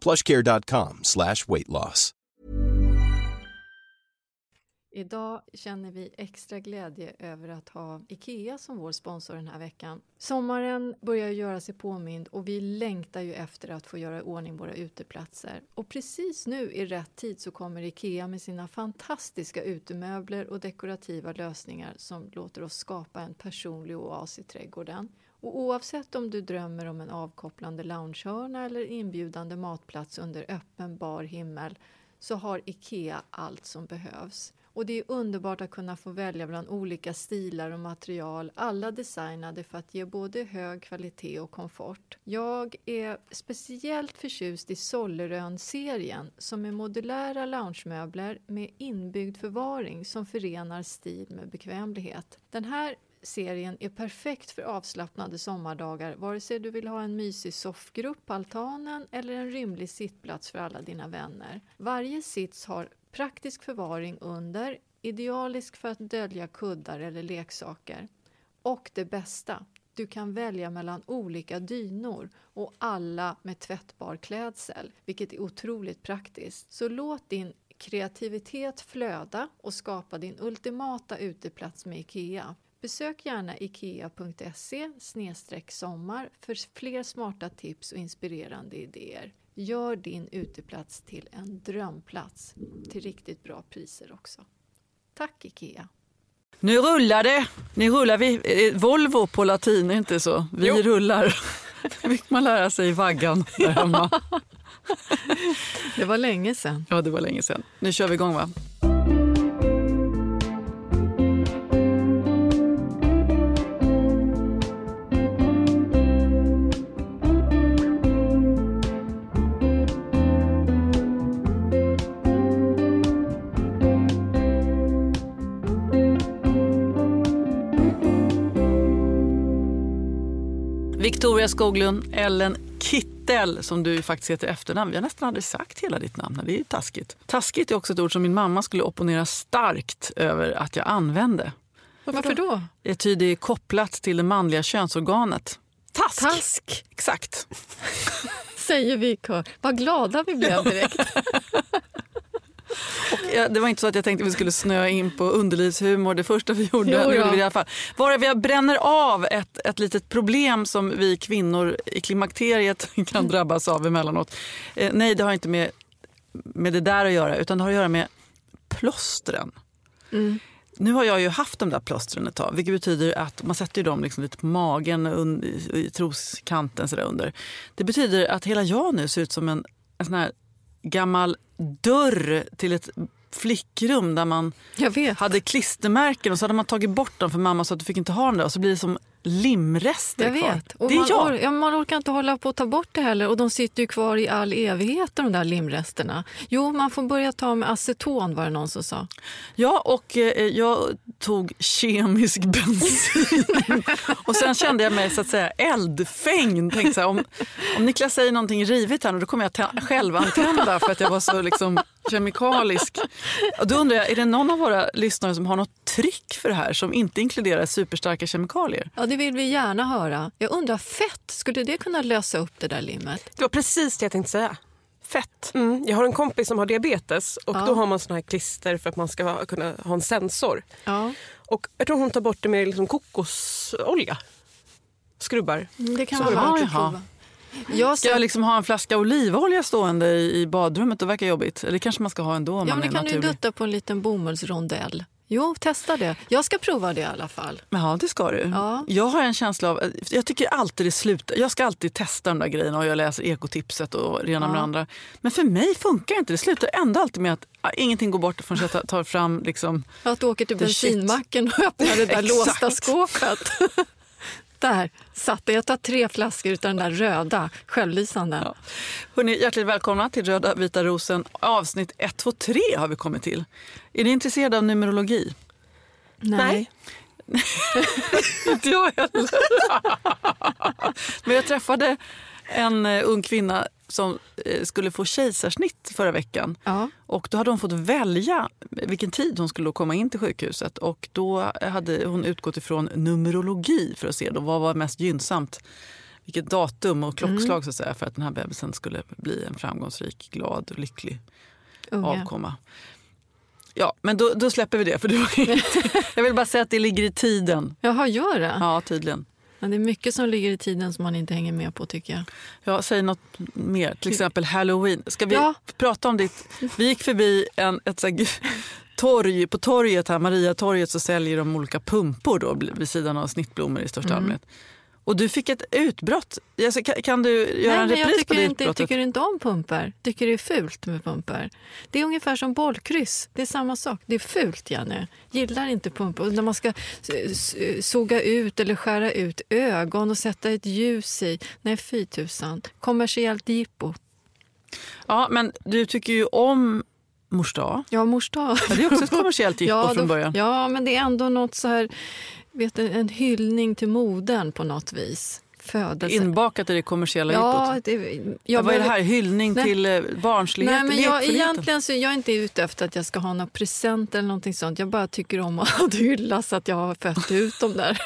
plushcare.com slash weight loss. Idag känner vi extra glädje över att ha IKEA som vår sponsor den här veckan. Sommaren börjar göra sig påmind och vi längtar ju efter att få göra i ordning våra uteplatser. Och precis nu i rätt tid så kommer IKEA med sina fantastiska utemöbler och dekorativa lösningar som låter oss skapa en personlig oas i trädgården. Och oavsett om du drömmer om en avkopplande loungehörna eller inbjudande matplats under öppen bar himmel så har IKEA allt som behövs. Och det är underbart att kunna få välja bland olika stilar och material, alla designade för att ge både hög kvalitet och komfort. Jag är speciellt förtjust i Sollerön-serien som är modulära loungemöbler med inbyggd förvaring som förenar stil med bekvämlighet. Den här serien är perfekt för avslappnade sommardagar vare sig du vill ha en mysig soffgrupp på altanen eller en rymlig sittplats för alla dina vänner. Varje sits har praktisk förvaring under, idealisk för att dölja kuddar eller leksaker. Och det bästa, du kan välja mellan olika dynor och alla med tvättbar klädsel, vilket är otroligt praktiskt. Så låt din kreativitet flöda och skapa din ultimata uteplats med IKEA. Besök gärna ikea.se sommar för fler smarta tips och inspirerande idéer. Gör din uteplats till en drömplats till riktigt bra priser också. Tack IKEA! Nu rullar det! Nu rullar vi. Eh, Volvo på latin, är inte så? Vi jo. rullar. Det fick man lära sig i vaggan där hemma. det var länge sen. Ja, det var länge sen. Nu kör vi igång va? Victoria Skoglund, Ellen Kittel, som du faktiskt heter efternamn. Vi har nästan aldrig sagt hela ditt namn. Det är taskigt. Taskigt är också ett ord som min mamma skulle opponera starkt över att jag använde. Varför då? Det är kopplat till det manliga könsorganet. Task! Task. Exakt. Säger vi kör. Vad glada vi blev direkt. Och det var inte så att jag tänkte att vi skulle snöa in på underlivshumor det första vi gjorde. Jo, ja. vi i alla fall. Bara vi bränner av ett, ett litet problem som vi kvinnor i klimakteriet kan drabbas av emellanåt. Eh, nej, det har inte med, med det där att göra utan det har att göra med plåstren. Mm. Nu har jag ju haft de där plåstren ett tag, vilket betyder att man sätter dem liksom lite på magen, und, i troskanten så under. Det betyder att hela jag nu ser ut som en, en sån här gammal dörr till ett flickrum där man hade klistermärken och så hade man tagit bort dem för mamma så att du fick inte ha dem där. Och så blir det som limrester jag kvar. Vet. Och det är man, jag. Or ja, man orkar inte hålla på att ta bort det heller och de sitter ju kvar i all evighet de där limresterna. Jo, man får börja ta med aceton var det någon som sa. Ja, och eh, jag tog kemisk bensin och sen kände jag mig så att säga eldfängd. Tänkte så här, om, om Niklas säger någonting rivigt här nu, då kommer jag själv antända för att jag var så liksom, kemikalisk. Och då undrar jag, är det någon av våra lyssnare som har något tryck för det här som inte inkluderar superstarka kemikalier? Ja, det vill vi gärna höra. Jag undrar, fett, skulle det kunna lösa upp det där limmet? Det var precis det jag tänkte säga. Fett. Mm. Jag har en kompis som har diabetes och ja. då har man såna här klister för att man ska kunna ha en sensor. Ja. Och jag tror hon tar bort det med liksom kokosolja. Skrubbar. Mm, det kan vara värt att prova. Jag ska jag liksom ha en flaska olivolja stående i, i badrummet? Det verkar jobbigt. Eller kanske man ska ha ändå om ja, man men är kan naturlig. du dutta på en liten bomullsrondell. Jo, testa det. Jag ska prova det i alla fall. Ja, det ska du. Ja. Jag har en känsla av... Jag tycker alltid det slutar... Jag ska alltid testa de där grejerna och jag läser ekotipset och det ena med andra. Men för mig funkar inte det. slutar ändå alltid med att ah, ingenting går bort förrän jag tar fram liksom... Att du åker till bensinmacken och öppnar det där låsta skåpet. Där satt det. Jag tar tre flaskor utan den där röda, självlysande. Ja. Hörrni, hjärtligt välkomna till Röda vita rosen. Avsnitt 1, 2, 3 har vi kommit till. Är ni intresserade av numerologi? Nej. Inte jag heller. Men jag träffade en eh, ung kvinna som eh, skulle få kejsarsnitt förra veckan. Ja. Och då hade hon fått välja vilken tid hon skulle komma in till sjukhuset. Och då hade hon utgått ifrån numerologi för att se då vad var mest gynnsamt. Vilket datum och klockslag mm. så att säga, för att den här bebisen skulle bli en framgångsrik, glad och lycklig Unga. avkomma. Ja, men då, då, släpper vi det. För det jag vill bara säga att det ligger i tiden. Jaha, gör det? Ja, tydligen. Men det är mycket som ligger i tiden som man inte hänger med på tycker jag. Ja, säg något mer. Till exempel halloween. Ska vi ja. prata om ditt... Vi gick förbi en, ett så torg. På torget här, Mariatorget, så säljer de olika pumpor då, vid sidan av snittblommor i största mm. allmänhet. Och du fick ett utbrott. Alltså, kan, kan, du göra Nej, en repris jag tycker på det inte, Jag tycker inte om pumpor. tycker det är fult med pumpor. Det är ungefär som bollkryss. Det är samma sak. Det är fult, Janne. Gillar inte pumpor. När man ska såga ut eller skära ut ögon och sätta ett ljus i. Nej, fy tusan. Kommersiellt jippo. Ja, men du tycker ju om mors dag. Ja, mors dag. Ja, det är också ett kommersiellt jippo ja, från början. Ja, men det är ändå något så här vet, en hyllning till modern på något vis. Födelse. Inbakat i det kommersiella ja? Det, ja, vad är det här? Hyllning nej. till eh, barnslighet? Nej, men jag, egentligen så jag är inte ute efter att jag ska ha några presenter eller någonting sånt. Jag bara tycker om att hyllas att jag har fött ut dem där.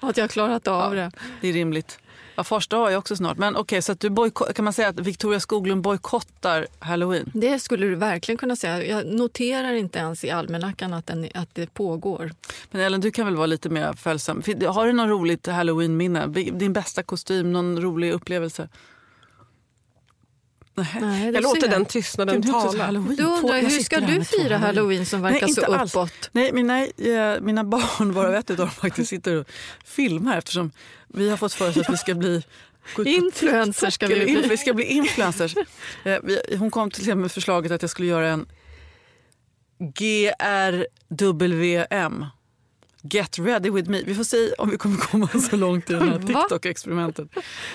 att jag har klarat av ja, det. Det är rimligt. Ja, fars dag är också snart. Men okay, så du kan man säga att Victoria Skoglund bojkottar halloween? Det skulle du verkligen kunna säga. Jag noterar inte ens i almanackan att, att det pågår. Men Ellen, du kan väl vara lite mer följsam. Har du något roligt halloween-minne? Din bästa kostym, någon rolig upplevelse? Nej, jag låter den tystnaden tala. Du undrar, hur ska du fira halloween som verkar nej, så uppåt? Alls. Nej, min, nej, mina barn, varav ett av dem faktiskt sitter och filmar eftersom vi har fått för oss att vi ska bli Influencers ska vi bli. Vi ska bli influencers. Hon kom till med förslaget att jag skulle göra en GRWM. Get ready with me. Vi får se om vi kommer komma så långt i det här TikTok-experimentet.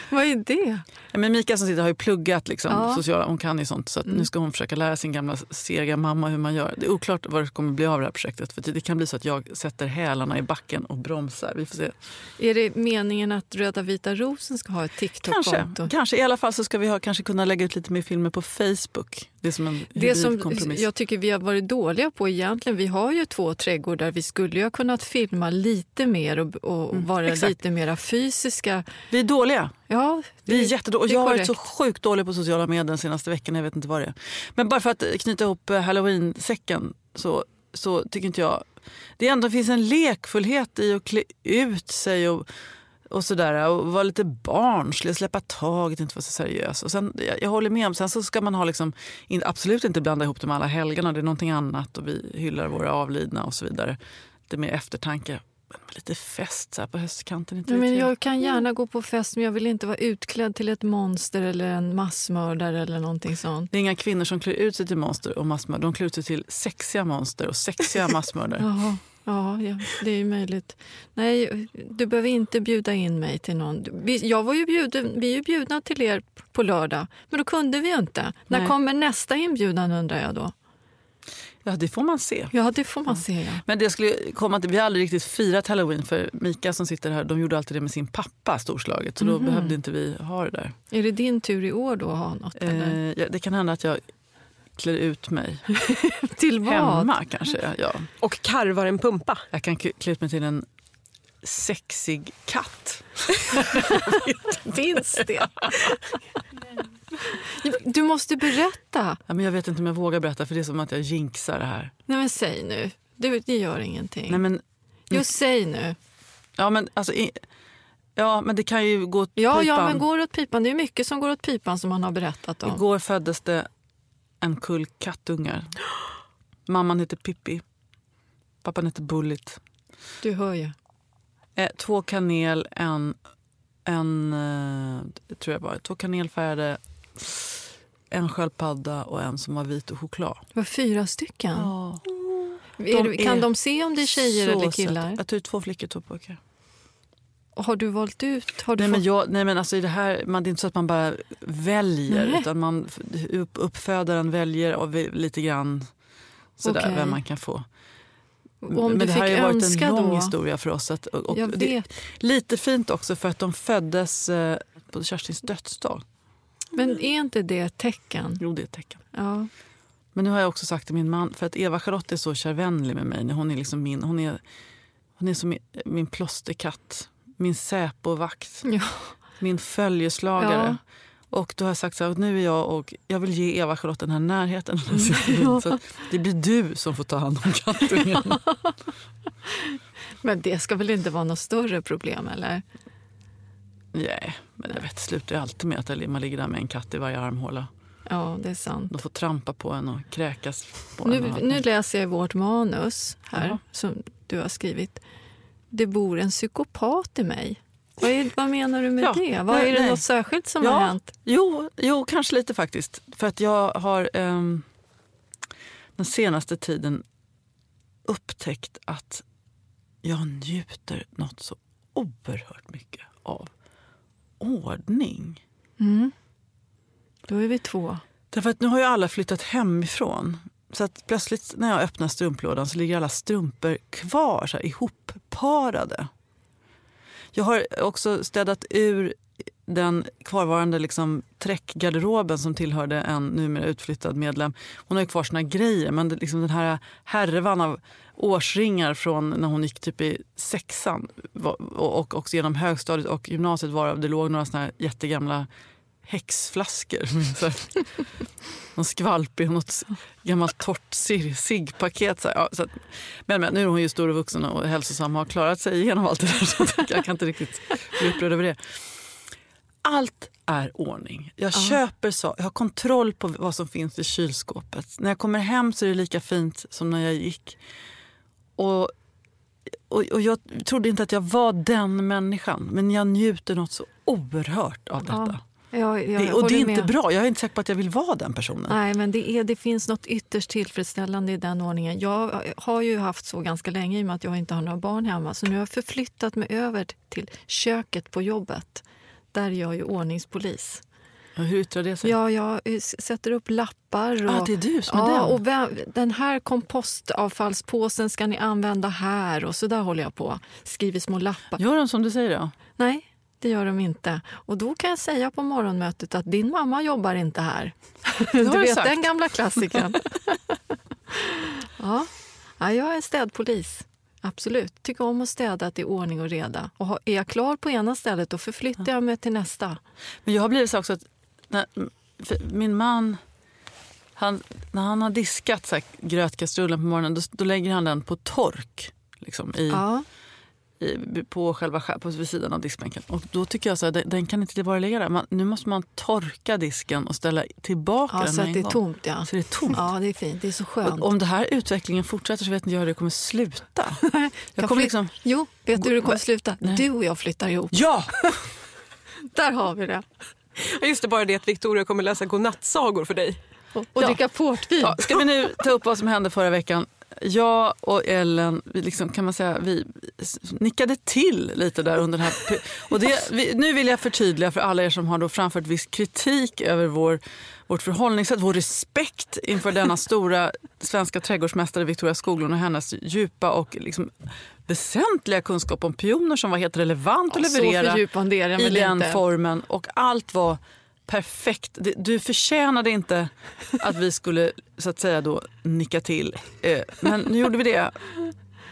Vad är det? men Mika som sitter har ju pluggat liksom, ja. sociala, hon kan ju sånt. Så mm. nu ska hon försöka lära sin gamla sega mamma hur man gör. Det är oklart vad det kommer bli av det här projektet. För det kan bli så att jag sätter hälarna i backen och bromsar. Vi får se. Är det meningen att Röda vita rosen ska ha ett TikTok-konto? Kanske. kanske. I alla fall så ska vi ha, kanske kunna lägga ut lite mer filmer på Facebook. Det är som en det som kompromiss. jag tycker vi har varit dåliga på egentligen. Vi har ju två trädgårdar. Vi skulle ju ha kunnat filma lite mer och, och mm, vara exakt. lite mer fysiska. Vi är dåliga. Ja, det, vi är jättedåliga. Jag har varit så sjukt dålig på sociala medier den senaste veckan. Jag vet inte vad det är. Men bara för att knyta ihop eh, halloween-säcken så, så tycker inte jag... Det ändå finns en lekfullhet i att klä ut sig och och sådär och vara lite barnslig, släppa taget, inte vara så seriös. Och sen, jag, jag håller med om, sen så ska man ha liksom, in, absolut inte blanda ihop det med alla helgerna, det är någonting annat och vi hyllar våra avlidna och så vidare. Det med eftertanke. Lite fest så på höstkanten. Inte men jag kan gärna gå på fest men jag vill inte vara utklädd till ett monster eller en massmördare eller någonting sånt. Det är inga kvinnor som klär ut sig till monster och massmördare. De klär ut sig till sexiga monster och sexiga massmördare. Ja, ja, det är möjligt. Nej, du behöver inte bjuda in mig till någon. Jag var ju bjuden, vi är ju bjudna till er på lördag, men då kunde vi inte. Nej. När kommer nästa inbjudan undrar jag då? Ja, det får man se. Ja, det får man ja. se. Ja. Men det skulle komma till, vi har aldrig riktigt firat halloween för Mika som sitter här, de gjorde alltid det med sin pappa storslaget. Så mm -hmm. då mhm. behövde inte vi ha det där. Är det din tur i år då att ha något? Eh, ja, det kan hända att jag klär ut mig. till vad? Hemma kanske. Ja. Och karvar en pumpa. Jag kan klä ut mig till en sexig katt. Finns det? Du måste berätta. Ja, men jag vet inte om jag vågar berätta för det är som att jag jinxar det här. Nej men säg nu. Det, det gör ingenting. Nej, men, jo, säg nu. Ja men alltså... I, Ja, men det kan ju gå åt ja, pipan. Ja, men går åt pipan. Det är mycket som går åt pipan som man har berättat om. Igår föddes det en kull kattungar. Mamman heter Pippi. Pappan heter Bullit. Du hör ju. Eh, två kanel, en... en eh, tror jag var, två kanelfärgade, en sköldpadda och en som var vit och choklad. Det var fyra stycken? Ja. De kan de se om det är tjejer eller killar? Söt. Jag tror två flickor, två pojkar. Har du valt ut? Har du nej, fått... men jag, nej men alltså i det här, man, det är inte så att man bara väljer nej. utan man, upp, uppfödaren väljer och lite grann sådär, okay. vem man kan få. Om men det här har varit en lång då? historia för oss. Att, och, och vet. lite fint också för att de föddes eh, på Kerstins dödsdag. Men är inte det ett tecken? Jo, det är ett tecken. Ja. Men nu har jag också sagt till min man, för att Eva-Charlotte är så kärvänlig med mig. Hon är, liksom min, hon är, hon är som min, min plåsterkatt, min Säpo-vakt, ja. min följeslagare. Ja. Och då har jag sagt så här, nu är jag och jag vill ge Eva-Charlotte den här närheten. Ja. Så det blir du som får ta hand om kattungen. men det ska väl inte vara något större problem eller? Nej, men jag vet, det slutar ju alltid med att man ligger där med en katt i varje armhåla. Ja, det är sant. De får trampa på en och kräkas på nu, en. Nu läser jag vårt manus här, Ja. som du har skrivit. Det bor en psykopat i mig. Vad, är, vad menar du med Ja, det? Vad, nej, är det nej. något särskilt som Ja. har hänt? Jo, jo, kanske lite faktiskt. För att jag har ehm, den senaste tiden upptäckt att jag njuter något så oerhört mycket av ordning. Mm. Då är vi två. Därför att nu har ju alla flyttat hemifrån. Så att plötsligt när jag öppnar strumplådan så ligger alla strumpor kvar så här, ihopparade. Jag har också städat ur den kvarvarande liksom, träckgarderoben som tillhörde en numera utflyttad medlem. Hon har ju kvar sina grejer men det, liksom den här härvan av årsringar från när hon gick typ i sexan och, också genom högstadiet och gymnasiet varav det låg några såna här jättegamla häxflaskor. Här, någon skvalpig och något gammalt torrt cig- ciggpaket. Ja, så att, men, men nu är hon ju stor och vuxen och hälsosam och har klarat sig igenom allt det där. Så jag kan inte riktigt bli upprörd över det. Allt är ordning. Jag köper så, jag har kontroll på vad som finns i kylskåpet. När jag kommer hem så är det lika fint som när jag gick. Och, och, och jag trodde inte att jag var den människan. Men jag njuter något så oerhört av detta. Ja, jag det, och det är inte med. bra. Jag är inte säker på att jag vill vara den personen. Nej, men det, är, det finns något ytterst tillfredsställande i den ordningen. Jag har ju haft så ganska länge i och med att jag inte har några barn hemma. Så nu har jag förflyttat mig över till köket på jobbet. Där är jag ju ordningspolis. Ja, Hur yttrar det sig? Ja, jag eh, sätter upp lappar. Och, Ah, det är du som är ja, den. och vem, den här kompostavfallspåsen ska ni använda här. Och så där håller jag på. Skriver små lappar. Gör de som du säger då? Nej, det gör de inte. Och då kan jag säga på morgonmötet att din mamma jobbar inte här. Du vet sagt. den gamla klassikern. ja. ja, jag är städpolis. Absolut. Tycker om att städa, att det är ordning och reda. Och är jag klar på ena stället då förflyttar jag mig till nästa. Men jag har blivit så också att när, min man, han, när han har diskat så här, grötkastrullen på morgonen då, då lägger han den på tork. Liksom, i, Ja. i, på själva på vid sidan av diskbänken. Och då tycker jag så här, den, den kan inte bara ligga där. Man, nu måste man torka disken och ställa tillbaka Ja, den så att det är gång. tomt. Ja. Så det är tomt. ja, det är fint. Det är så skönt. Och om den här utvecklingen fortsätter så vet inte jag hur det kommer sluta. Jag Jag kommer liksom... Jo, vet du hur det kommer sluta? Nej. Du och jag flyttar ihop. Ja! Där har vi det. Just det, bara det att Victoria kommer läsa godnattsagor för dig. Och, och Ja. dricka portvin. Ja, ska vi nu ta upp vad som hände förra veckan? Jag och Ellen, vi liksom, kan man säga, vi nickade till lite där under den här... Och det, vi, nu vill jag förtydliga för alla er som har då framfört viss kritik över vår, vårt förhållningssätt, vår respekt inför denna stora svenska trädgårdsmästare Victoria Skoglund och hennes djupa och liksom väsentliga kunskap om pioner som var helt relevant att Ja, så leverera i den inte. formen. Och allt var perfekt. Du förtjänade inte att vi skulle så att säga då nicka till. Eh, Men nu gjorde vi det,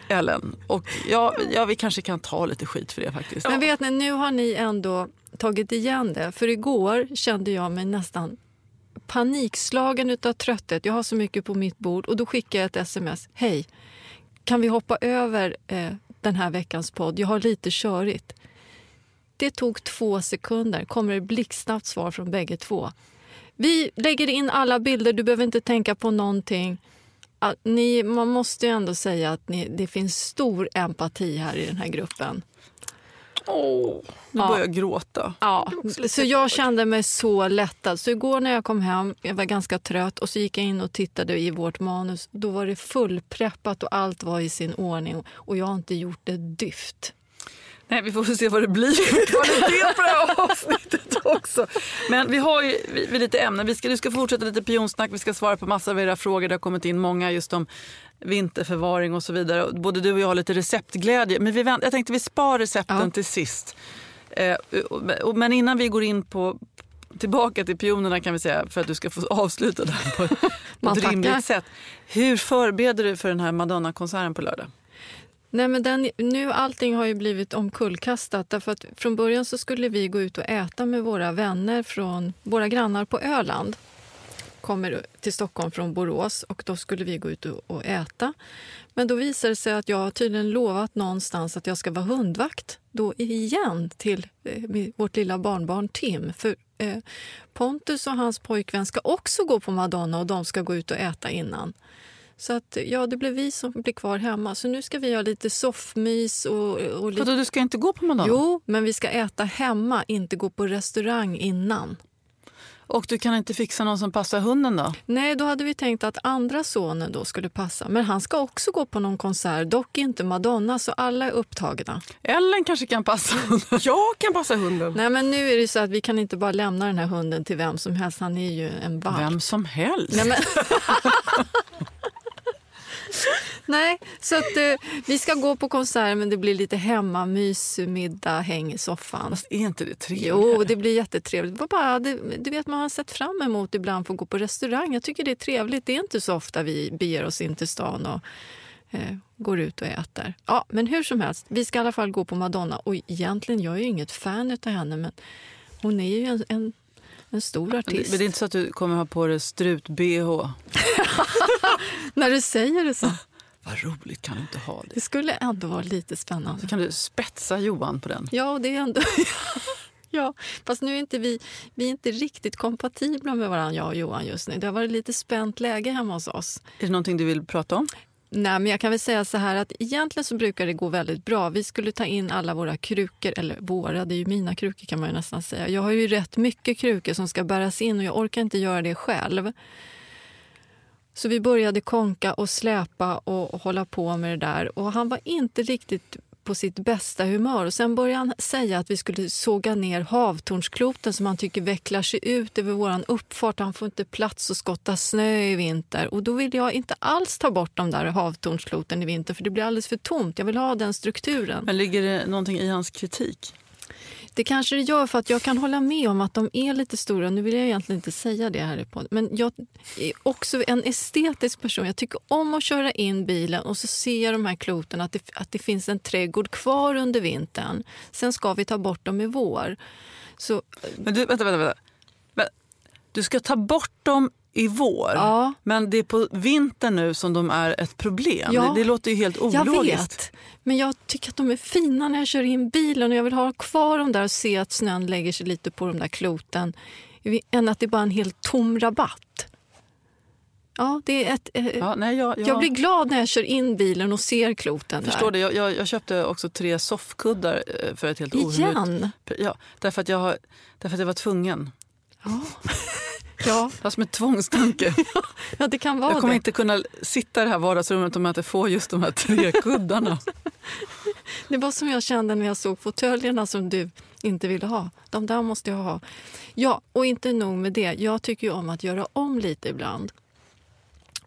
Ellen. Och ja, ja, vi kanske kan ta lite skit för det faktiskt. Men vet ni, nu har ni ändå tagit igen det. För igår kände jag mig nästan panikslagen utav trötthet. Jag har så mycket på mitt bord och då skickade jag ett sms. Hej, kan vi hoppa över eh, den här veckans podd? Jag har lite körigt. Det tog två sekunder. kommer det blixtsnabbt svar från bägge två. Vi lägger in alla bilder, du behöver inte tänka på någonting. Ni, man måste ändå säga att ni, det finns stor empati här i den här gruppen. Oh, nu börjar jag gråta. Ja, så jag kände mig så lättad. Så igår när jag kom hem, jag var ganska trött och så gick jag in och tittade i vårt manus. Då var det fullpreppat och allt var i sin ordning och jag har inte gjort ett dyft. Nej, vi får se vad det blir för kvalitet på det här avsnittet också. Men vi har ju vi, vi lite ämnen. Vi ska, du ska fortsätta lite pionsnack, vi ska svara på massor av era frågor. Det har kommit in många just om vinterförvaring och så vidare. Både du och jag har lite receptglädje. Men vi vänt, jag tänkte vi spar recepten ja. till sist. Eh, men innan vi går in på tillbaka till pionerna kan vi säga för att du ska få avsluta det här på ett, rimligt sätt. Hur förbereder du för den här Madonna-konserten på lördag? Nej, men den, nu allting har ju blivit omkullkastat. Därför att från början så skulle vi gå ut och äta med våra vänner från våra grannar på Öland. Kommer till Stockholm från Borås och då skulle vi gå ut och, äta. Men då visade det sig att jag tydligen lovat någonstans att jag ska vara hundvakt då igen till eh, vårt lilla barnbarn Tim. För eh, Pontus och hans pojkvän ska också gå på Madonna och de ska gå ut och äta innan. Så att, ja, det blev vi som blev kvar hemma. Så nu ska vi ha lite soffmys. Och, och lite... du ska inte gå på Madonna? Jo, men vi ska äta hemma, inte gå på restaurang innan. Och du kan inte fixa någon som passar hunden då? Nej, då hade vi tänkt att andra sonen då skulle passa. Men han ska också gå på någon konsert, dock inte Madonna, så alla är upptagna. Ellen kanske kan passa hunden? Jag kan passa hunden. Nej, men nu är det så att vi kan inte bara lämna den här hunden till vem som helst. Han är ju en valp. Vem som helst? Nej, men... Nej, så att eh, vi ska gå på konsert men det blir lite hemmamys, middag, häng i soffan. Fast är inte det trevligt? Jo, det blir jättetrevligt. Bara, det, du vet, man har sett fram emot ibland få gå på restaurang. Jag tycker det är trevligt. Det är inte så ofta vi beger oss in till stan och eh, går ut och äter. Ja, men hur som helst, vi ska i alla fall gå på Madonna. Och egentligen, jag är ju inget fan av henne, men hon är ju en, en en stor artist. Men det är inte så att du kommer ha på dig strut-bh? När du säger det så. Vad roligt, kan du inte ha det? Det skulle ändå vara lite spännande. Så kan du spetsa Johan på den? Ja, det är ändå... ja, fast nu är inte vi, vi är inte riktigt kompatibla med varandra, jag och Johan just nu. Det har varit lite spänt läge hemma hos oss. Är det någonting du vill prata om? Nej, men jag kan väl säga så här att egentligen så brukar det gå väldigt bra. Vi skulle ta in alla våra krukor, eller våra, det är ju mina krukor kan man ju nästan säga. Jag har ju rätt mycket krukor som ska bäras in och jag orkar inte göra det själv. Så vi började konka och släpa och hålla på med det där. Och han var inte riktigt på sitt bästa humör. Och sen började han säga att vi skulle såga ner havtornskloten som han tycker vecklar sig ut över vår uppfart. Han får inte plats att skotta snö i vinter. Och då vill jag inte alls ta bort de där havtornskloten i vinter för det blir alldeles för tomt. Jag vill ha den strukturen. Men ligger det någonting i hans kritik? Det kanske det gör, för att jag kan hålla med om att de är lite stora. Nu vill jag egentligen inte säga det här på Men jag är också en estetisk person. Jag tycker om att köra in bilen och så ser jag de här kloten att det, att det finns en trädgård kvar under vintern. Sen ska vi ta bort dem i vår. Så, men du, vänta, vänta. vänta. Du ska ta bort dem i vår. Ja. Men det är på vintern nu som de är ett problem. Ja. Det, det, låter ju helt ologiskt. Jag vet. Men jag tycker att de är fina när jag kör in bilen och jag vill ha kvar dem där och se att snön lägger sig lite på de där kloten. Än att det är bara en helt tom rabatt. Ja, det är ett, eh, ja, nej, jag, jag... jag, blir glad när jag kör in bilen och ser kloten. Förstår där. Det. Jag, jag, köpte också tre soffkuddar eh, för ett helt Igen? Ja, därför att, jag, därför att jag var tvungen. Ja. Ja. Fast med tvångstanke. ja, det kan vara jag kommer det. inte kunna sitta i det här vardagsrummet om jag inte får just de här tre kuddarna. det var som jag kände när jag såg fåtöljerna som du inte ville ha. De där måste jag ha. Ja, och inte nog med det. Jag tycker om att göra om lite ibland.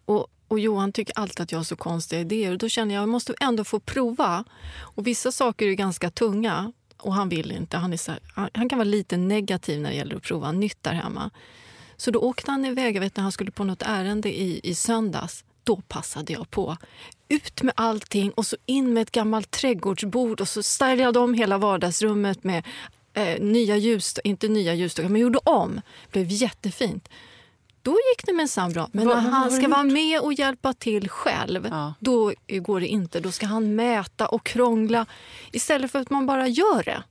Och, och Johan tycker alltid att jag har så konstiga idéer. Och då känner jag att jag måste ändå få prova. Och vissa saker är ganska tunga och han vill inte. Han, är här, han kan vara lite negativ när det gäller att prova nytt där hemma. Så då åkte han iväg, jag vet när han skulle på något ärende i, i söndags. Då passade jag på. Ut med allting och så in med ett gammalt trädgårdsbord och så stylade om hela vardagsrummet med eh, nya ljus, inte nya ljusstockar, men gjorde om. Det blev jättefint. Då gick det minsann bra. Men när han ska vara med och hjälpa till själv, ja. då går det inte. Då ska han mäta och krångla istället för att man bara gör det.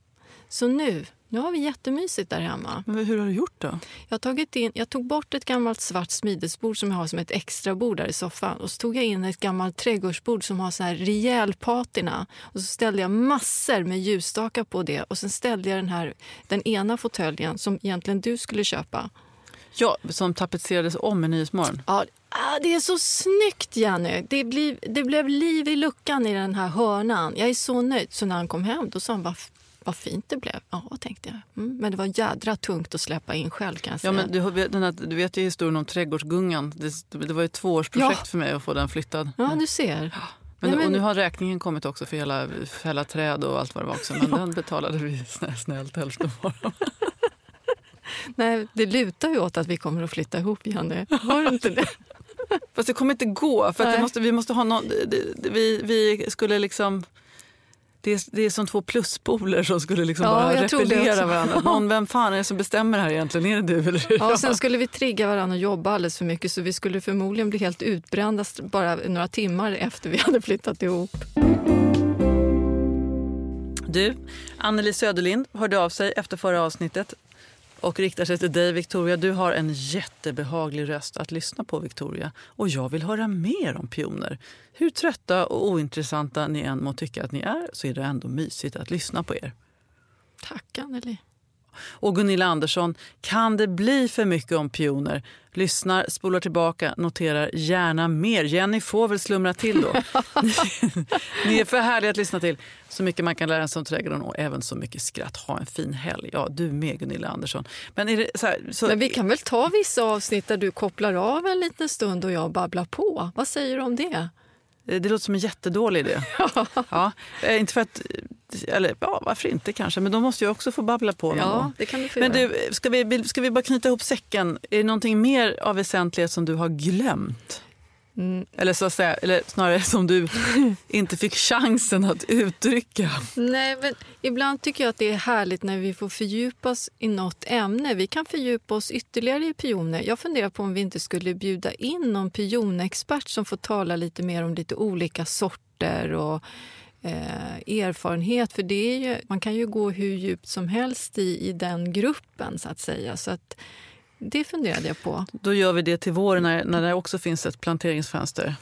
Så nu, nu har vi jättemysigt där hemma. Men hur har du gjort då? Jag, tagit in, jag tog bort ett gammalt svart smidesbord som jag har som ett extra bord där i soffan. Och så tog jag in ett gammalt trädgårdsbord som har så här rejäl patina. Och så ställde jag massor med ljusstakar på det. Och sen ställde jag den här, den ena fåtöljen som egentligen du skulle köpa. Ja, som tapetserades om i Nyhetsmorgon. Ja, ah, det är så snyggt, Jenny. Det, blev, det blev liv i luckan i den här hörnan. Jag är så nöjd. Så när han kom hem då sa han, vad, vad fint det blev. Ja, tänkte jag. Mm, men det var jädra tungt att släppa in själv kan jag säga. Ja, men du, den här, du vet ju historien om trädgårdsgungan. Det, det var ett tvåårsprojekt ja. för mig att få den flyttad. Ja, du ser. Men, Nej, men... Och nu har räkningen kommit också för hela fälla träd och allt vad det var också. Men ja. den betalade vi snällt hälften var. Nej, det lutar ju åt att vi kommer att flytta ihop, Janne. Har du inte det? Fast det kommer inte gå. För måste, vi måste ha någon, vi, vi skulle liksom... Det är, det är som två pluspoler som skulle liksom ja, bara repellera varandra. Någon, vem fan är det som bestämmer här egentligen? Är det du eller ja, och Sen skulle vi trigga varandra och jobba alldeles för mycket så vi skulle förmodligen bli helt utbrända bara några timmar efter vi hade flyttat ihop. Du, Anneli Söderlind hörde av sig efter förra avsnittet och riktar sig till dig, Victoria. Du har en jättebehaglig röst att lyssna på, Victoria. Och jag vill höra mer om pioner. Hur trötta och ointressanta ni än må tycka att ni är så är det ändå mysigt att lyssna på er. Tack, Anneli. Och Gunilla Andersson, kan det bli för mycket om pioner? Lyssnar, spolar tillbaka, noterar gärna mer. Jenny får väl slumra till då. Ni är för härliga att lyssna till. Så mycket man kan lära sig om trädgården och även så mycket skratt. Ha en fin helg. Ja, du med Gunilla Andersson. Men, så här, så... Men vi kan väl ta vissa avsnitt där du kopplar av en liten stund och jag babblar på. Vad säger du om det? Det låter som en jättedålig idé. ja, eh, inte för att, eller ja, varför inte kanske, men då måste jag också få babbla på. Ja, det kan du få men du, ska vi, ska vi bara knyta ihop säcken? Är det någonting mer av väsentlighet som du har glömt? Mm. Eller, så att säga, eller snarare som du inte fick chansen att uttrycka. Nej, men ibland tycker jag att det är härligt när vi får fördjupa oss i något ämne. Vi kan fördjupa oss ytterligare i pioner. Jag funderar på om vi inte skulle bjuda in någon pionexpert som får tala lite mer om lite olika sorter och eh, erfarenhet. För det är ju, man kan ju gå hur djupt som helst i, i den gruppen, så att säga. Så att, det funderade jag på. Då gör vi det till våren när, när det också finns ett planteringsfönster.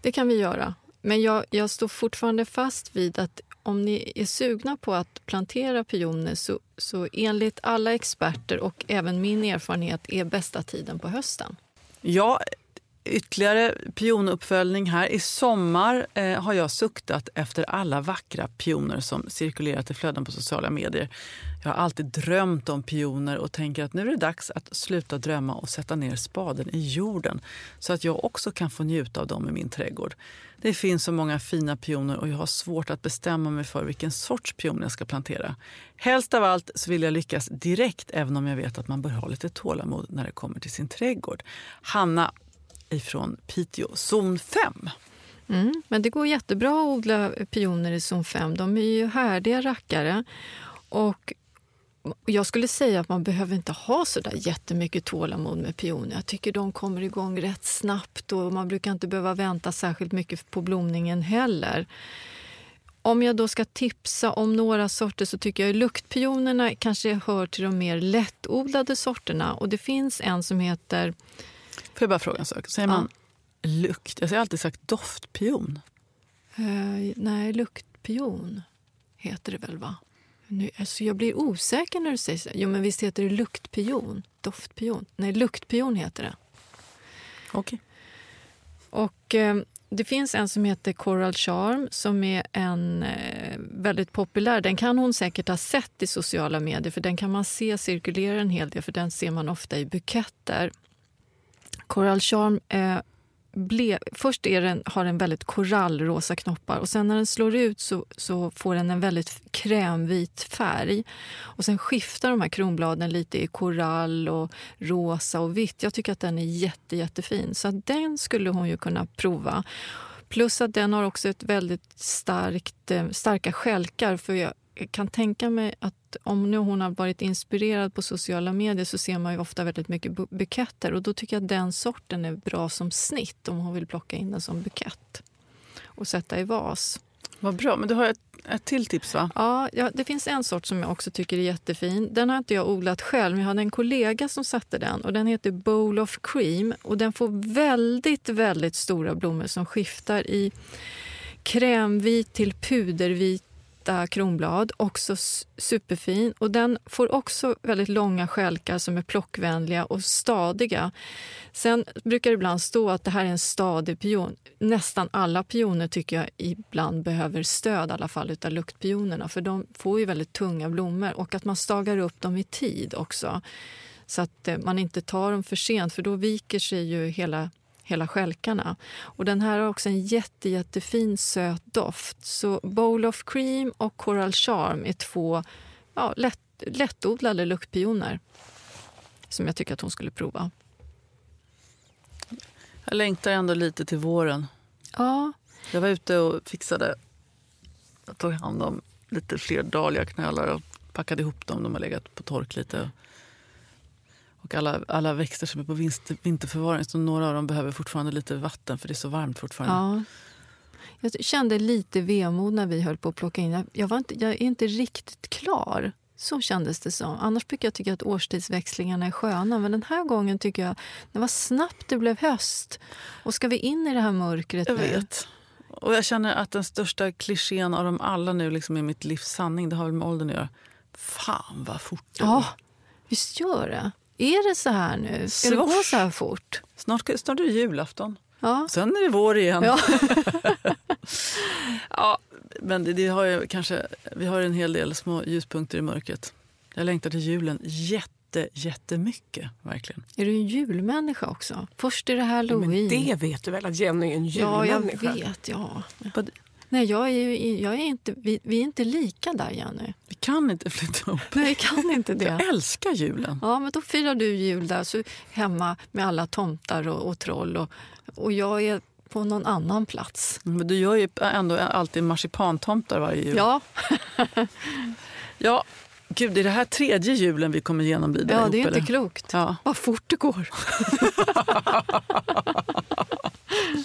Det kan vi göra. Men jag, jag står fortfarande fast vid att om ni är sugna på att plantera pioner så, så enligt alla experter och även min erfarenhet är bästa tiden på hösten. Ja, ytterligare pionuppföljning här. I sommar eh, har jag suktat efter alla vackra pioner som cirkulerat i flöden på sociala medier. Jag har alltid drömt om pioner och tänker att nu är det dags att sluta drömma och sätta ner spaden i jorden så att jag också kan få njuta av dem i min trädgård. Det finns så många fina pioner och jag har svårt att bestämma mig för vilken sorts pion jag ska plantera. Helst av allt så vill jag lyckas direkt även om jag vet att man bör ha lite tålamod när det kommer till sin trädgård. Hanna ifrån Piteå, zon 5. Mm, men det går jättebra att odla pioner i zon 5. De är ju härdiga rackare. Och jag skulle säga att man behöver inte ha så där jättemycket tålamod med pioner. Jag tycker de kommer igång rätt snabbt och man brukar inte behöva vänta särskilt mycket på blomningen heller. Om jag då ska tipsa om några sorter så tycker jag att luktpionerna kanske hör till de mer lättodlade sorterna. Och det finns en som heter... Får jag bara fråga en sak? Säger ja. man lukt? Jag har alltid sagt doftpion. Uh, nej, luktpion heter det väl, va? Nu, alltså jag blir osäker när du säger så. Jo, men visst heter det luktpion? Doftpion? Nej, luktpion heter det. Okej. Okay. Och eh, det finns en som heter Coral Charm som är en eh, väldigt populär. Den kan hon säkert ha sett i sociala medier för den kan man se cirkulera en hel del för den ser man ofta i buketter. Coral Charm eh, ble, först är den, har den väldigt korallrosa knoppar och sen när den slår ut så, så får den en väldigt krämvit färg. Och Sen skiftar de här kronbladen lite i korall, och rosa och vitt. Jag tycker att den är jätte, jättefin. Så den skulle hon ju kunna prova. Plus att den har också ett väldigt starkt, eh, starka skälkar. För jag kan tänka mig att om nu hon har varit inspirerad på sociala medier så ser man ju ofta väldigt mycket buketter och då tycker jag att den sorten är bra som snitt om hon vill plocka in den som bukett och sätta i vas. Vad bra. Men du har ett ett till tips va? Ja, ja, det finns en sort som jag också tycker är jättefin. Den har inte jag odlat själv, men jag hade en kollega som satte den. Och Den heter Bowl of Cream och den får väldigt, väldigt stora blommor som skiftar i krämvit till pudervit vita kronblad, också superfin. Och Den får också väldigt långa skälkar som är plockvänliga och stadiga. Sen brukar det ibland stå att det här är en stadig pion. Nästan alla pioner tycker jag ibland behöver stöd, i alla fall av luktpionerna, för de får ju väldigt tunga blommor. Och att man stagar upp dem i tid också, så att eh, man inte tar dem för sent, för då viker sig ju hela hela skälkarna. Och den här har också en jätte, jättefin söt doft. Så Bowl of Cream och Coral Charm är två ja, lätt, lättodlade luktpioner som jag tycker att hon skulle prova. Jag längtar ändå lite till våren. Ja. Jag var ute och fixade. Jag tog hand om lite fler dahliaknölar och packade ihop dem. De har legat på tork lite. Och alla, alla växter som är på vinterförvaring, så några av dem behöver fortfarande lite vatten för det är så varmt fortfarande. Ja. Jag kände lite vemod när vi höll på att plocka in. Jag, var inte, jag är inte riktigt klar. Så kändes det som. Annars brukar jag tycka att årstidsväxlingarna är sköna. Men den här gången tycker jag det var snabbt det blev höst. Och ska vi in i det här mörkret Jag vet. Och jag känner att den största klichén av dem alla nu liksom är mitt livs sanning. Det har väl med åldern att göra. Fan vad fort det Ja, visst gör det. Är det så här nu? Ska det gå så här fort? Snart, snart är det julafton. Ja. Sen är det vår igen. Ja. ja, men det, det, har ju kanske, vi har en hel del små ljuspunkter i mörkret. Jag längtar till julen jätte, jättemycket. Verkligen. Är du en julmänniska också? Först är det halloween. Ja, men det vet du väl att Jenny är en julmänniska? Ja, jag vet. Ja. Nej, jag är, jag är inte, vi, vi, är inte lika där, Jenny. Vi kan inte flytta ihop. Nej, vi kan inte det. Jag älskar julen. Ja, men då firar du jul där, så hemma med alla tomtar och, och troll. Och, och jag är på någon annan plats. Men du gör ju ändå alltid marsipantomtar varje jul. Ja. ja, Gud, det är det här tredje julen vi kommer genomlida Ja, ihop, det är inte eller? klokt. Ja. Vad fort det går.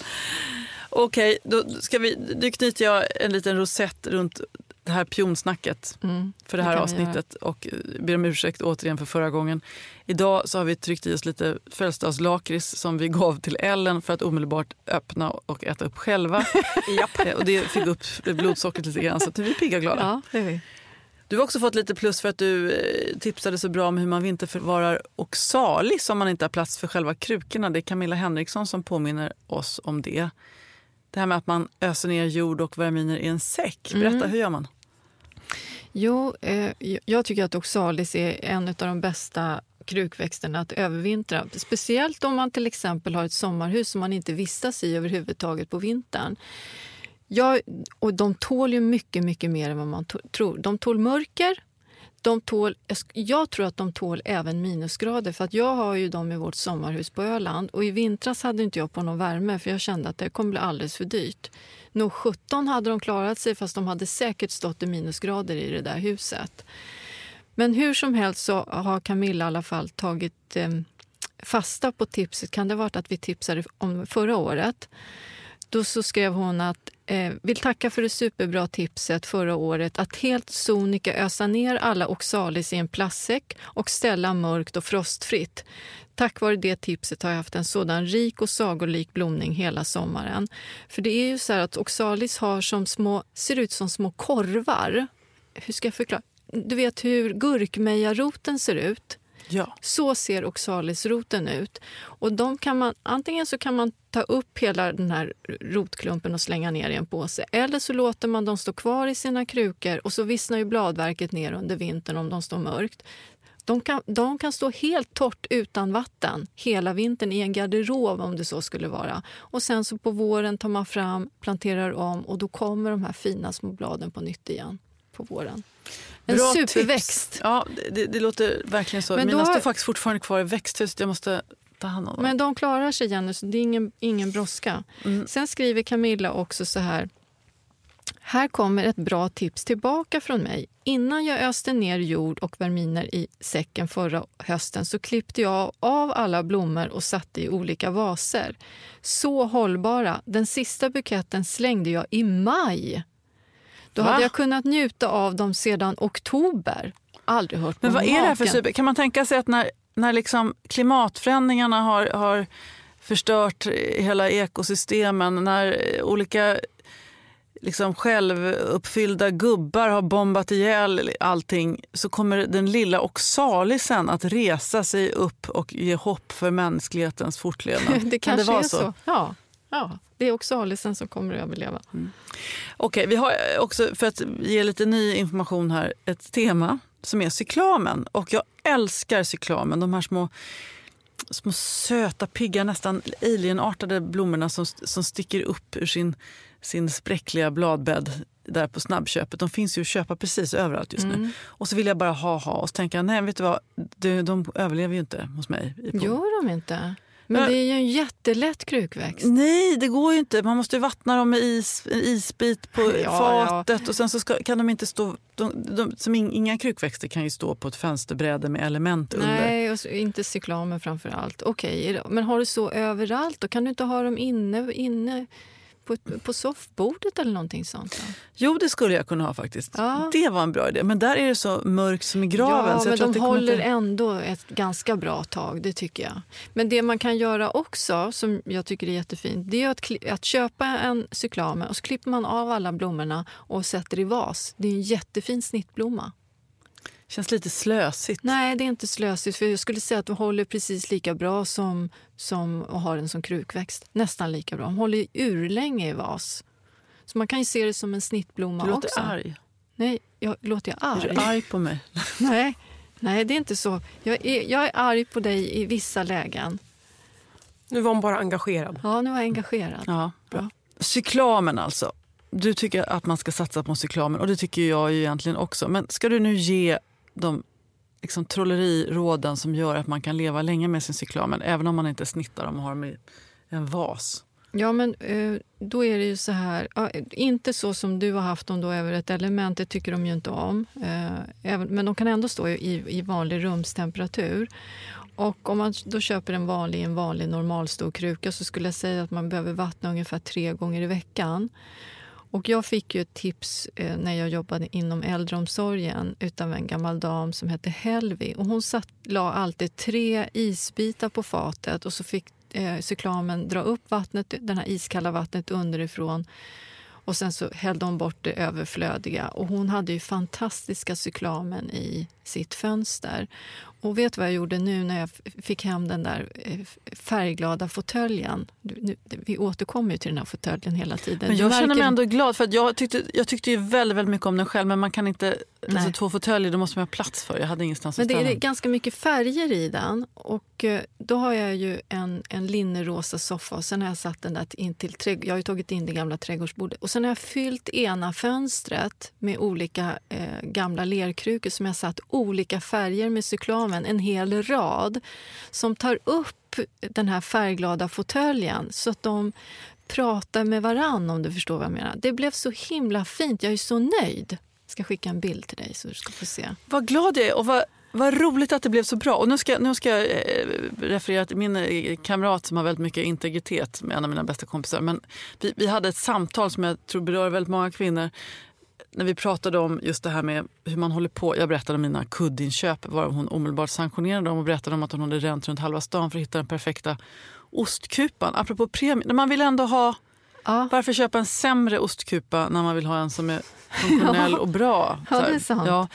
Okej, då, ska vi, då knyter jag en liten rosett runt det här pionsnacket mm, för det här det avsnittet och ber om ursäkt återigen för förra gången. Idag så har vi tryckt i oss lite födelsedagslakrits som vi gav till Ellen för att omedelbart öppna och äta upp själva. Japp. och det fick upp blodsockret lite grann så att vi är pigga och glada. Ja, det är vi. Du har också fått lite plus för att du eh, tipsade så bra om hur man vinterförvarar oxalis om man inte har plats för själva krukorna. Det är Camilla Henriksson som påminner oss om det. Det här med att man öser ner jord och verminer i en säck. Berätta, mm. hur gör man? Jo, eh, jag tycker att oxalis är en av de bästa krukväxterna att övervintra. Speciellt om man till exempel har ett sommarhus som man inte vistas i överhuvudtaget på vintern. Ja, och de tål ju mycket, mycket mer än vad man tror. De tål mörker, de tål, jag tror att de tål även minusgrader. För att Jag har ju dem i vårt sommarhus på Öland. Och I vintras hade inte jag på någon värme för jag kände att det kommer bli alldeles för dyrt. Nog 17 hade de klarat sig fast de hade säkert stått i minusgrader i det där huset. Men hur som helst så har Camilla i alla fall tagit eh, fasta på tipset. Kan det ha varit att vi tipsade om förra året? Då så skrev hon att eh, vill tacka för det superbra tipset förra året att helt sonika ösa ner alla oxalis i en plastsäck och ställa mörkt och frostfritt. Tack vare det tipset har jag haft en sådan rik och sagolik blomning hela sommaren. För det är ju så att oxalis har som små, ser ut som små korvar. Hur ska jag förklara? Du vet hur gurkmejaroten ser ut? Ja. Så ser oxalisroten ut. Och de kan man, antingen så kan man ta upp hela den här rotklumpen och slänga ner i en påse. Eller så låter man dem stå kvar i sina krukor och så vissnar ju bladverket ner under vintern om de står mörkt. De kan, de kan stå helt torrt utan vatten hela vintern i en garderob om det så skulle vara. Och sen så på våren tar man fram, planterar om och då kommer de här fina små bladen på nytt igen på våren. En Bra superväxt. Tips. Ja, det, det, låter verkligen så. Men Mina har... står faktiskt fortfarande kvar i växthuset. Jag måste ta hand om dem. Men de klarar sig, Jenny, så det är ingen, ingen brådska. Mm. Sen skriver Camilla också så här. Här kommer ett bra tips tillbaka från mig. Innan jag öste ner jord och verminer i säcken förra hösten så klippte jag av alla blommor och satte i olika vaser. Så hållbara. Den sista buketten slängde jag i maj Då Va? hade jag kunnat njuta av dem sedan oktober. Aldrig hört Men vad är det här för super? Kan man tänka sig att när, när liksom klimatförändringarna har, har förstört hela ekosystemen, när olika liksom självuppfyllda gubbar har bombat ihjäl allting så kommer den lilla oxalisen att resa sig upp och ge hopp för mänsklighetens fortlevnad. det kanske det är så. så. Ja. Ja, det är oxalisen som kommer att överleva. Mm. Okej, okay, vi har också, för att ge lite ny information här, ett tema som är cyklamen. Och jag älskar cyklamen, de här små små söta, pigga, nästan alienartade blommorna som, som sticker upp ur sin sin spräckliga bladbädd där på snabbköpet. De finns ju att köpa precis överallt just nu. Mm. Och så vill jag bara ha, ha och så tänker jag, nej vet du vad, de, de överlever ju inte hos mig. Gör de inte? Men det är ju en jättelätt krukväxt. Nej, det går ju inte. Man måste vattna dem med is, en isbit på ja, fatet. Ja. Och sen så ska, kan de inte stå... De, de, som in, inga krukväxter kan ju stå på ett fönsterbräde med element Nej, under. Nej, och inte cyklamer framför allt. Okej, okay, men har du så överallt? Då kan du inte ha dem inne, inne på, på soffbordet eller någonting sånt? Då? Jo, det skulle jag kunna ha faktiskt. Ja. Det var en bra idé. Men där är det så mörkt som i graven. Ja, men de håller inte... ändå ett ganska bra tag, det tycker jag. Men det man kan göra också, som jag tycker är jättefint, det är att, att köpa en cyklame och så klipper man av alla blommorna och sätter i vas. Det är en jättefin snittblomma känns lite slösigt. Nej, det är inte slösigt. För Jag skulle säga att de håller precis lika bra som, som att ha den som krukväxt. Nästan lika bra. De håller urlänge i vas. Så man kan ju se det som en snittblomma du låter också. arg. Nej, jag, låter jag arg? Är du arg på mig? nej, nej, det är inte så. Jag är, jag är arg på dig i vissa lägen. Nu var hon bara engagerad. Ja, nu var jag engagerad. Ja. Bra. Cyklamen alltså. Du tycker att man ska satsa på cyklamen och det tycker jag ju egentligen också. Men ska du nu ge de liksom, trolleriråden som gör att man kan leva länge med sin cyklamen även om man inte snittar dem och har dem i en vas. Ja, men eh, då är det ju så här... Inte så som du har haft dem då över ett element, det tycker de ju inte om. Eh, men de kan ändå stå i, i vanlig rumstemperatur. Och om man då köper en vanlig, en vanlig normalstor kruka så skulle jag säga att man behöver vattna ungefär tre gånger i veckan. Och jag fick ju ett tips eh, när jag jobbade inom äldreomsorgen utav en gammal dam som hette Helvi. Och hon satt, la alltid tre isbitar på fatet och så fick eh, cyklamen dra upp vattnet, det här iskalla vattnet underifrån och sen så hällde hon bort det överflödiga. Och hon hade ju fantastiska cyklamen i sitt fönster. Och vet du vad jag gjorde nu när jag fick hem den där eh, färgglada fåtöljen? Vi återkommer ju till den här fåtöljen hela tiden. Men jag känner mig ändå glad för jag tyckte, jag tyckte ju väldigt, väldigt mycket om den själv men man kan inte, alltså två fåtöljer då måste man ha plats för. Jag hade ingenstans men Det är ganska mycket färger i den och eh, då har jag ju en, en linnerosa soffa och sen har jag satt den där in till, jag har ju tagit in det gamla trädgårdsbordet och sen har jag fyllt ena fönstret med olika eh, gamla lerkrukor som jag satt olika färger med cyklamen, en hel rad som tar upp den här färgglada fåtöljen så att de pratar med varann om du förstår vad jag menar. Det blev så himla fint. Jag är så nöjd. Jag ska skicka en bild till dig så du ska få se. Vad glad jag är och vad, vad roligt att det blev så bra. Och nu ska, nu ska jag eh, referera till min eh, kamrat som har väldigt mycket integritet med en av mina bästa kompisar. Men vi, vi hade ett samtal som jag tror berör väldigt många kvinnor när vi pratade om just det här med hur man håller på. Jag berättade om mina kuddinköp var hon omedelbart sanktionerade dem och berättade om att hon hade ränt runt halva stan för att hitta den perfekta ostkupan. Apropå premie, man vill ändå ha... Ja. Varför köpa en sämre ostkupa när man vill ha en som är funktionell och bra? Ja, det är sant. Ja.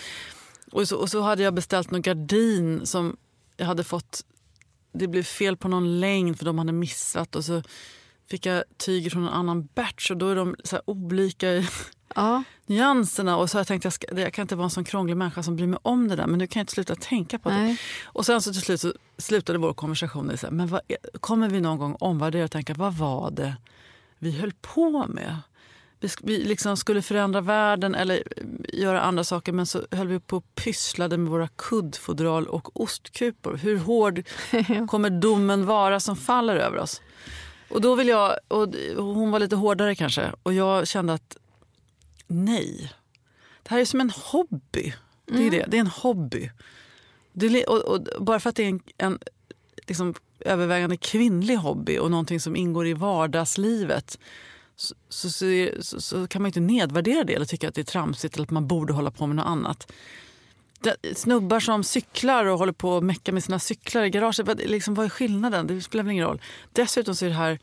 Och, så, och så hade jag beställt någon gardin som jag hade fått... Det blev fel på någon längd för de hade missat. Och så fick jag tyger från en annan batch och då är de så olika i ja. nyanserna. Och så jag tänkte jag, ska, jag kan inte vara en sån krånglig människa som bryr mig om det där men nu kan jag inte sluta tänka på Nej. det. Och sen så till slut så slutade vår konversation i så här, men vad, kommer vi någon gång omvärdera och tänka vad var det vi höll på med? Vi, vi liksom skulle förändra världen eller göra andra saker men så höll vi på och pysslade med våra kuddfodral och ostkupor. Hur hård kommer domen vara som faller över oss? Och då vill jag, och hon var lite hårdare kanske, och jag kände att nej. Det här är som en hobby. Det är, mm. det. Det är en hobby. Det, och, och, bara för att det är en, en liksom, övervägande kvinnlig hobby och någonting som ingår i vardagslivet så, så, så, så, kan man inte nedvärdera det eller tycka att det är tramsigt eller att man borde hålla på med något annat. Det, snubbar som cyklar och håller på att mecka med sina cyklar i garaget. Vad, liksom, vad är skillnaden? Det spelar väl ingen roll. Dessutom så är det här,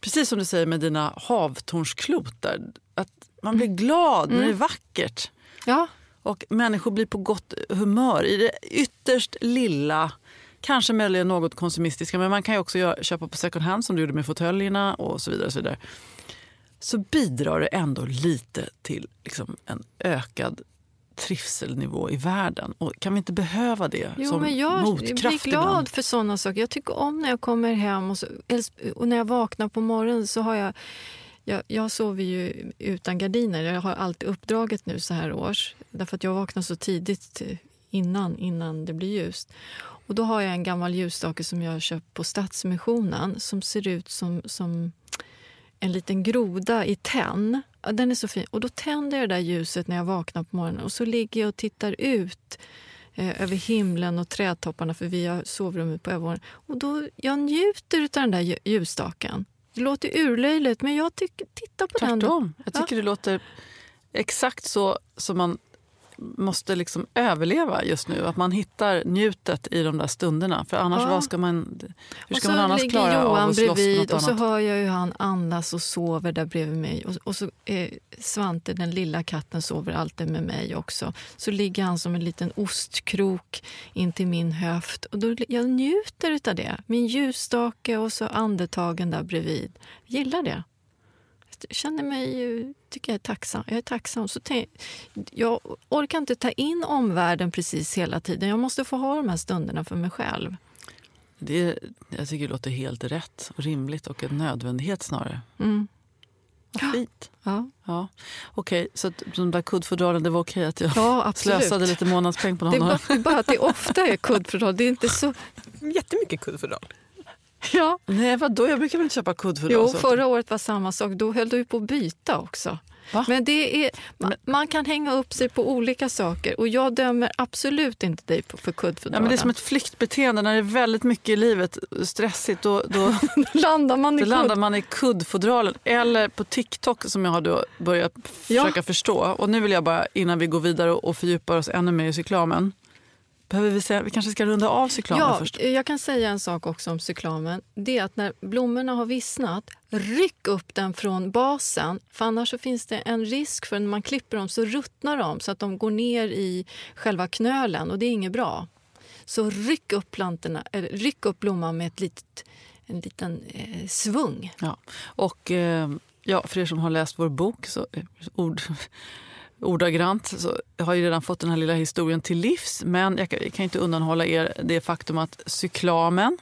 precis som du säger med dina havtornsklotar, att man blir glad mm. när det är vackert. Ja. Och människor blir på gott humör i det ytterst lilla Kanske möjligen något konsumistiska, men man kan ju också göra, köpa på second hand som du gjorde med fåtöljerna och så vidare. Och så, vidare. så bidrar det ändå lite till liksom, en ökad trivselnivå i världen. Och kan vi inte behöva det jo, som men jag motkraft Jag blir glad ibland? för såna saker. Jag tycker om när jag kommer hem och, så, och när jag vaknar på morgonen så har jag jag, jag sover ju utan gardiner. Jag har alltid uppdraget nu så här års. Därför att jag vaknar så tidigt innan, innan det blir ljust. Och då har jag en gammal ljusstake som jag har köpt på Stadsmissionen som ser ut som, som en liten groda i tenn. Den är så fin. Och då tänder jag det där ljuset när jag vaknar på morgonen och så ligger jag och tittar ut eh, över himlen och trädtopparna för vi har sovrummet på övervåningen. Och då, jag njuter av den där ljusstaken. Det låter urlöjligt, men jag tycker, titta på Tvärtom. den. Tvärtom. Jag tycker ja. det låter exakt så som man måste liksom överleva just nu. Att man hittar njutet i de där stunderna. För annars, ja. vad ska man, hur ska man annars klara Johan av att slåss bredvid, Och så annat? hör jag hur han andas och sover där bredvid mig. Och, och så eh, Svante, den lilla katten, sover alltid med mig också. Så ligger han som en liten ostkrok in till min höft. Och då, jag njuter av det. Min ljusstake och så andetagen där bredvid. Jag gillar det känner mig, tycker jag är tacksam. Jag är tacksam. Så tänk, jag orkar inte ta in omvärlden precis hela tiden. Jag måste få ha de här stunderna för mig själv. Det, jag tycker det låter helt rätt och rimligt och en nödvändighet snarare. Mm. Vad fint. Ja. Ja. Okej, okay, så de där kuddfodralen, det var okej okay att jag ja, slösade lite månadspeng på honom? Det är bara, bara att det ofta är kuddfodral. Det är inte så... Jättemycket kuddfodral. Ja. Nej, vadå? Jag brukar väl inte köpa kuddfodral? Jo, förra året var samma sak. Då höll du på att byta också. Va? Men det är, man, man, kan hänga upp sig på olika saker och jag dömer absolut inte dig för kuddfodralen. Ja, men det är som ett flyktbeteende. När det är väldigt mycket i livet stressigt då, då, landar, man i, då landar man i kuddfodralen. Eller på TikTok som jag har då börjat försöka ja. förstå. Och nu vill jag bara innan vi går vidare och fördjupar oss ännu mer i cyklamen Behöver vi, säga, vi kanske ska runda av cyklamen ja, först? Jag kan säga en sak också om cyklamen. Det är att när blommorna har vissnat, ryck upp den från basen. För annars så finns det en risk för när man klipper dem så ruttnar de så att de går ner i själva knölen och det är inget bra. Så ryck upp, plantorna, eller ryck upp blomman med ett litet, en liten eh, svung. Ja. Och eh, ja, för er som har läst vår bok, så, ord ordagrant så har jag redan fått den här lilla historien till livs. Men jag kan inte undanhålla er det faktum att cyklamen,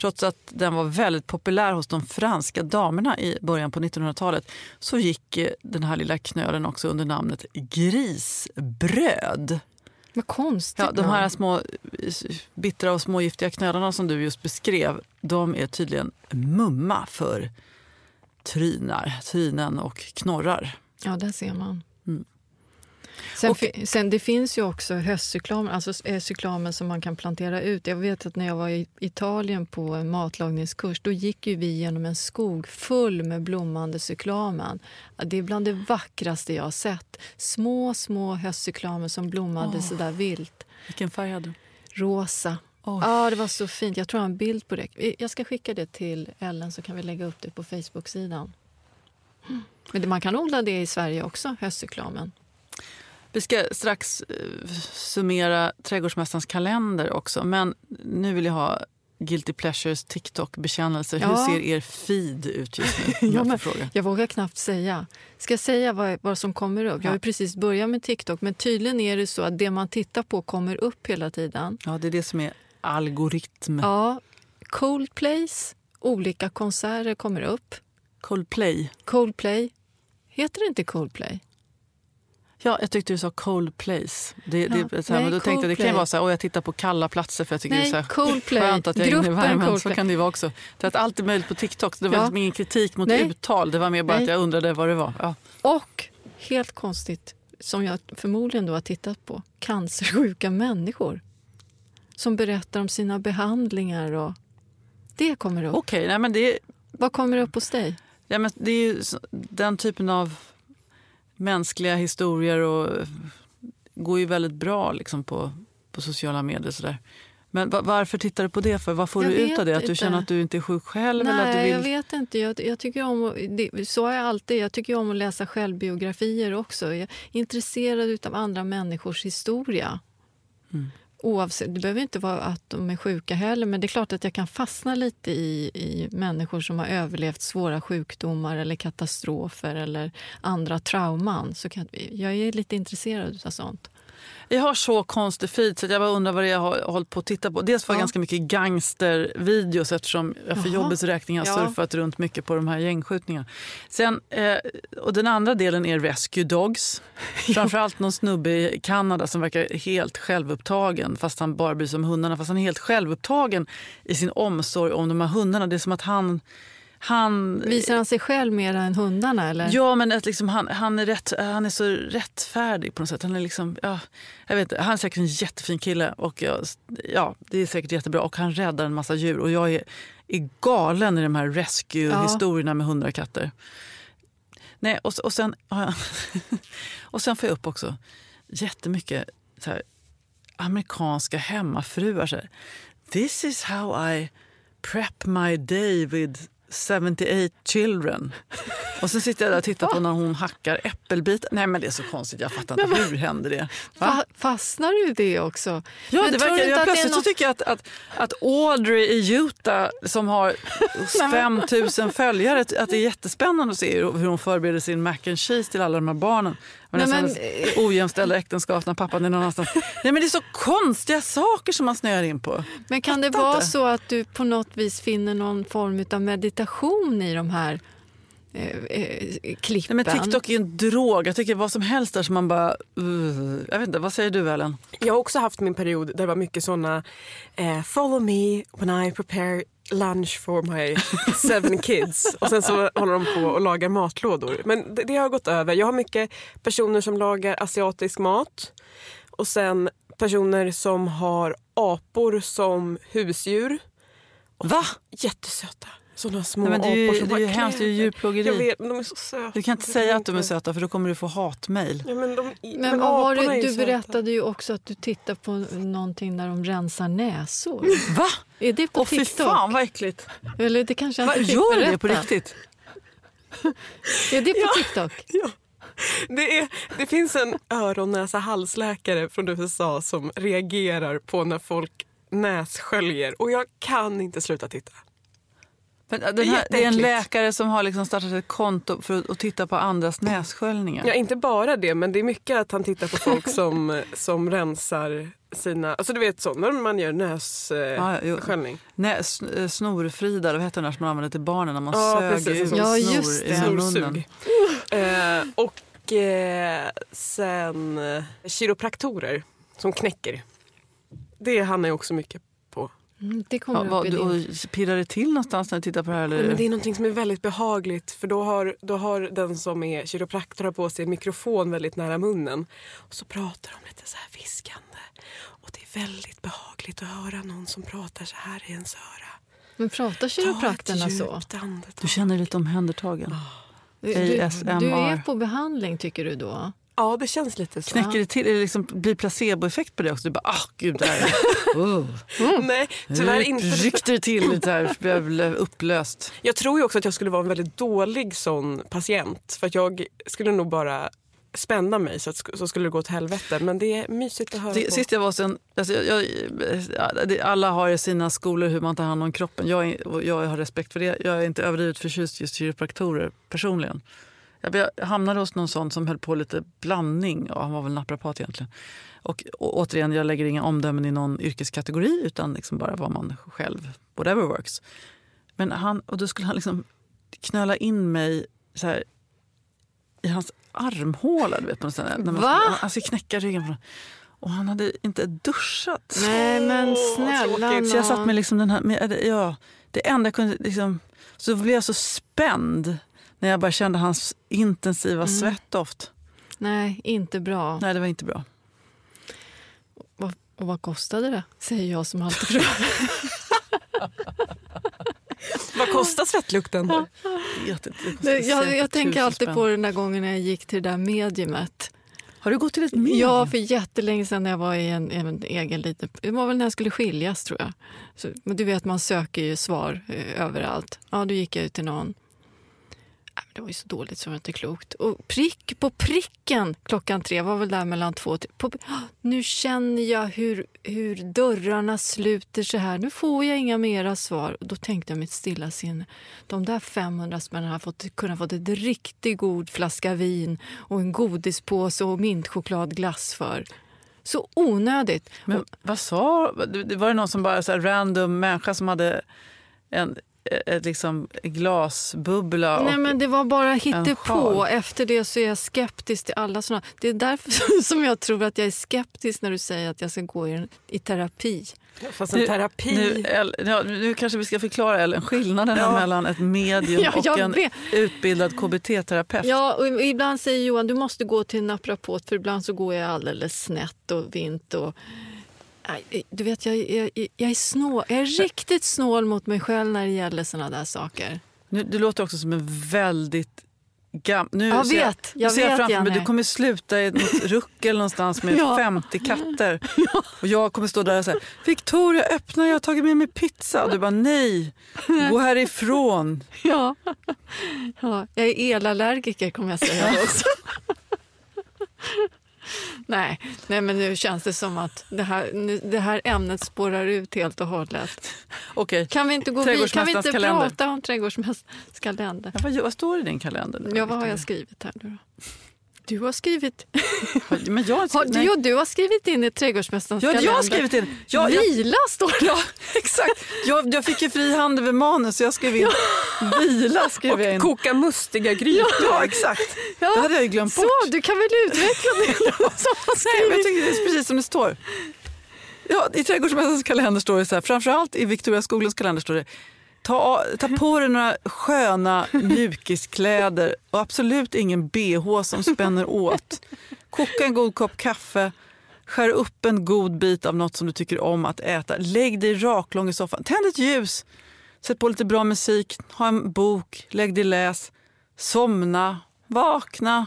trots att den var väldigt populär hos de franska damerna i början på 1900-talet, så gick eh, den här lilla knölen också under namnet grisbröd. Vad konstigt. Ja, de här små bittra och smågiftiga knölarna som du just beskrev, de är tydligen mumma för trynar, trynen och knorrar. Ja, där ser man. Sen, och, sen, det finns ju också höstcyklamen, alltså cyklamen som man kan plantera ut. Jag vet att när jag var i Italien på en matlagningskurs då gick vi genom en skog full med blommande cyklamen. Det är bland det vackraste jag har sett. Små, små höstcyklamer som blommade oh, så där vilt. Vilken färg hade du? Rosa. Oh. Ja, det var så fint. Jag tror jag har en bild på det. Jag ska skicka det till Ellen så kan vi lägga upp det på Facebook-sidan. Men man kan odla det i Sverige också, höstcyklamen. Vi ska strax eh, summera Trädgårdsmästarens kalender också. Men nu vill jag ha Guilty Pleasures TikTok-bekännelse. Ja. Hur ser er feed ut just nu? ja, men, jag vågar knappt säga. Ska jag säga vad, vad som kommer upp? Ja. Jag har precis börjat med TikTok, men tydligen är det så att det man tittar på kommer upp hela tiden. Ja, det är det som är algoritm. Ja, Coldplays, olika konserter kommer upp. Coldplay. Coldplay. Heter det inte Coldplay? Ja, jag tyckte du sa cold place. Det, ja, det, så här, nej, men då tänkte jag, det kan vara så här, jag tittar på kalla platser för jag tycker nej, det är så här, skönt att jag är inne i värmen. Så kan det vara också. Det är allt är möjligt på TikTok. Det var ja. liksom ingen kritik mot nej. uttal. Det var mer bara nej. att jag undrade vad det var. Ja. Och, helt konstigt, som jag förmodligen då har tittat på, cancersjuka människor som berättar om sina behandlingar. och Det kommer upp. Okay, nej, men det... Vad kommer upp hos dig? Ja, men det är den typen av mänskliga historier och går ju väldigt bra liksom på, på sociala medier. Sådär. Men varför tittar du på det? för? Vad får jag du ut av det? Att du känner att du inte är sjuk själv? Nej, eller att du vill... jag vet inte. Jag, jag tycker om, det, så är jag alltid. Jag tycker om att läsa självbiografier också. Jag är intresserad av andra människors historia. Mm. Oavsett, det behöver inte vara att de är sjuka heller, men det är klart att jag kan fastna lite i, i människor som har överlevt svåra sjukdomar eller katastrofer eller andra trauman. Så kan, jag är lite intresserad av sånt. Jag har så konstig feed så jag bara undrar vad jag har hållit på att titta på. Dels var ja. ganska mycket gangstervideos eftersom jag för Jaha. jobbets räkning har ja. surfat runt mycket på de här gängskjutningarna. Sen, eh, och den andra delen är Rescue Dogs. Framförallt någon snubbe i Kanada som verkar helt självupptagen fast han bara bryr sig om hundarna. Fast han är helt självupptagen i sin omsorg om de här hundarna. Det är som att han han, Visar han sig själv mer än hundarna? Eller? Ja, men att liksom han, han, är rätt, han är så rättfärdig på något sätt. Han är, liksom, ja, jag vet han är säkert en jättefin kille och ja, ja, det är säkert jättebra. Och han räddar en massa djur. Och jag är, är galen i de här rescue-historierna ja. med hundar och katter. Nej, och, och, sen, och sen får jag upp också jättemycket så här, amerikanska hemmafruar. Så här, This is how I prep my day with 78 children. Och så sitter jag där och tittar på när hon hackar äppelbitar. Nej men det är så konstigt, jag fattar inte. Hur händer det? Va? Fastnar du i det också? Ja, det verkar, jag, plötsligt något... så tycker jag att, att, att Audrey i Utah som har 5000 följare, att det är jättespännande att se hur hon förbereder sin mac and cheese till alla de här barnen. Men Nej, men... ojämställda äktenskap när pappan är någon annanstans. Nej, men det är så konstiga saker som man snöar in på. Men kan det vara så att du på något vis finner någon form av meditation i de här eh, eh, klippen? Nej, men TikTok är en drog. Jag tycker vad som helst där som man bara... Uh, jag vet inte, vad säger du Ellen? Jag har också haft min period där det var mycket såna eh, follow me when I prepare lunch for my seven kids. Och sen så håller de på och lagar matlådor. Men det, det, har gått över. Jag har mycket personer som lagar asiatisk mat. Och sen personer som har apor som husdjur. Va? Jättesöta. Såna små Nej, men det är ju, apor som Det är ju hemskt, det är djurplågeri. Jag vet, men de är så söta. Du kan inte säga att de är söta för då kommer du få hatmejl. Ja, men, de, men, men var det, du berättade ju också att du tittar på någonting där de rensar näsor. Va? Är det på Åh, TikTok? Fy fan vad äckligt. Eller det kanske Va, gör berätta. det på riktigt? är det på ja, TikTok? Ja. Det, är, det finns en öron näsa halsläkare från USA som reagerar på när folk nässköljer och jag kan inte sluta titta. Men äh, den här, det är en läkare som har liksom startat ett konto för att titta på andras nässköljningar? Ja, inte bara det, men det är mycket att han tittar på folk som, som rensar sina... Alltså du vet så, när man gör nässköljning. Ja, ja, snorfrida, vad heter den som man använder till barnen när man ja, söger precis, ja, snor i munnen. eh, och eh, sen eh, kiropraktorer som knäcker. Det hamnar ju också mycket det kommer ja, vad, du, och pirrar det till någonstans när du tittar på det här? Eller? Ja, men det är något som är väldigt behagligt för då har, då har den som är kiropraktor på sig en mikrofon väldigt nära munnen. Och så pratar de lite så här viskande. Och det är väldigt behagligt att höra någon som pratar så här i ens öra. Men pratar kiropraktorerna så? Du känner dig lite omhändertagen? Oh. Du, du, du är på behandling tycker du då? Ja, det känns lite så. Knäcker det till? Det liksom, blir placeboeffekt på det också? Du bara, ah gud, det här oh. mm. Nej, tyvärr inte. Ryckte det till lite här, blev upplöst. Jag tror ju också att jag skulle vara en väldigt dålig sån patient. För att jag skulle nog bara spänna mig så, att, så skulle det gå åt helvete. Men det är mysigt att höra det, på. Sist jag var sen, alltså jag, jag, alla har ju sina skolor hur man tar hand om kroppen. Jag, jag har respekt för det. Jag är inte överdrivet förtjust i kiropraktorer personligen. Jag hamnade hos någon sån som höll på lite blandning. Och han var väl naprapat egentligen. Och, och, återigen, jag lägger inga omdömen i någon yrkeskategori utan liksom bara vad man själv, whatever works. Men han, och då skulle han liksom knöla in mig så här, i hans armhåla. Du vet, på något sätt. När man Va? Skulle, han skulle knäcka ryggen. Och han hade inte duschat. Nej men snälla Så jag satt med liksom den här, med, ja, det enda jag kunde liksom, så blev jag så spänd när jag bara kände hans intensiva mm. svettdoft. Nej, inte bra. Nej, det var inte bra. Och, och vad kostade det? Säger jag som alltid. Vad kostar svettlukten? Jag, säkert jag tänker alltid spänn. på den där gången när jag gick till det där mediumet. Har du gått till ett medium? Ja, för jättelänge sedan när jag var i en, en egen liten... Det var väl när jag skulle skiljas, tror jag. Så, men du vet, man söker ju svar eh, överallt. Ja, då gick jag ut till någon. Det var ju så dåligt så det var inte klokt. Och prick på pricken klockan tre var väl där mellan två och tre. På, Ah, nu känner jag hur, hur dörrarna sluter sig här. Nu får jag inga mera svar. Och då tänkte jag mitt stilla sinne. De där 500 spännen har fått, kunnat fått ett riktigt god flaska vin och en godispåse och mintchokladglass för. Så onödigt. Men vad sa... Det var det någon som bara så random människa som hade en ett liksom glasbubbla? Och, Nej, men det var bara hittepå. Efter det så är jag skeptisk till alla såna. Det är därför som jag tror att jag är skeptisk när du säger att jag ska gå i, i terapi. Fast en terapi... Nu, El, ja, nu kanske vi ska förklara Ellen, skillnaden Ja. mellan ett medium Ja, och en vet. utbildad KBT-terapeut. Ja, och ibland säger Johan du måste gå till en naprapat för ibland så går jag alldeles snett och vint. Och, du vet, jag, jag, jag, är snål. jag är riktigt snål mot mig själv när det gäller såna där saker. Nu, du låter också som en väldigt gam... Nu Jag ser vet, nu jag ser jag vet, framför mig, du kommer sluta i något ruckel någonstans med Ja. 50 katter. Och jag kommer stå där och säga Victoria öppna, jag har tagit med mig pizza. Och du bara nej, gå härifrån. Ja. ja, jag är elallergiker kommer jag säga också. nej, nej, men nu känns det som att det här, nu, det här ämnet spårar ut helt och hållet. Okej, Kan vi inte, gå vid, kan vi inte kalender. prata om trädgårdsmästarens kalender? ja, vad, vad står i din kalender? nu, Ja, vad har jag skrivit här nu då? Du har skrivit, Men jag, har, du, du har skrivit in i trädgårdsmästarens Ja, jag har skrivit in. Ja, jag, Vila står det. ja, exakt. Jag, jag fick ju fri hand över manus så jag skrev in vila. Skrev jag in. Och koka mustiga grytor. Ja, exakt. Ja. Det hade jag ju glömt bort. Så, du kan väl utveckla det som Nej, men jag tycker det är precis som det står. Ja, I Trädgårdsmästarens kalender står det så här, framförallt i Victoria Skoglunds kalender står det Ta, ta på dig några sköna mjukiskläder och absolut ingen bh som spänner åt. Koka en god kopp kaffe, skär upp en god bit av något som du tycker om att äta. Lägg dig raklång i soffan, tänd ett ljus, sätt på lite bra musik, ha en bok, lägg dig läs, somna, vakna.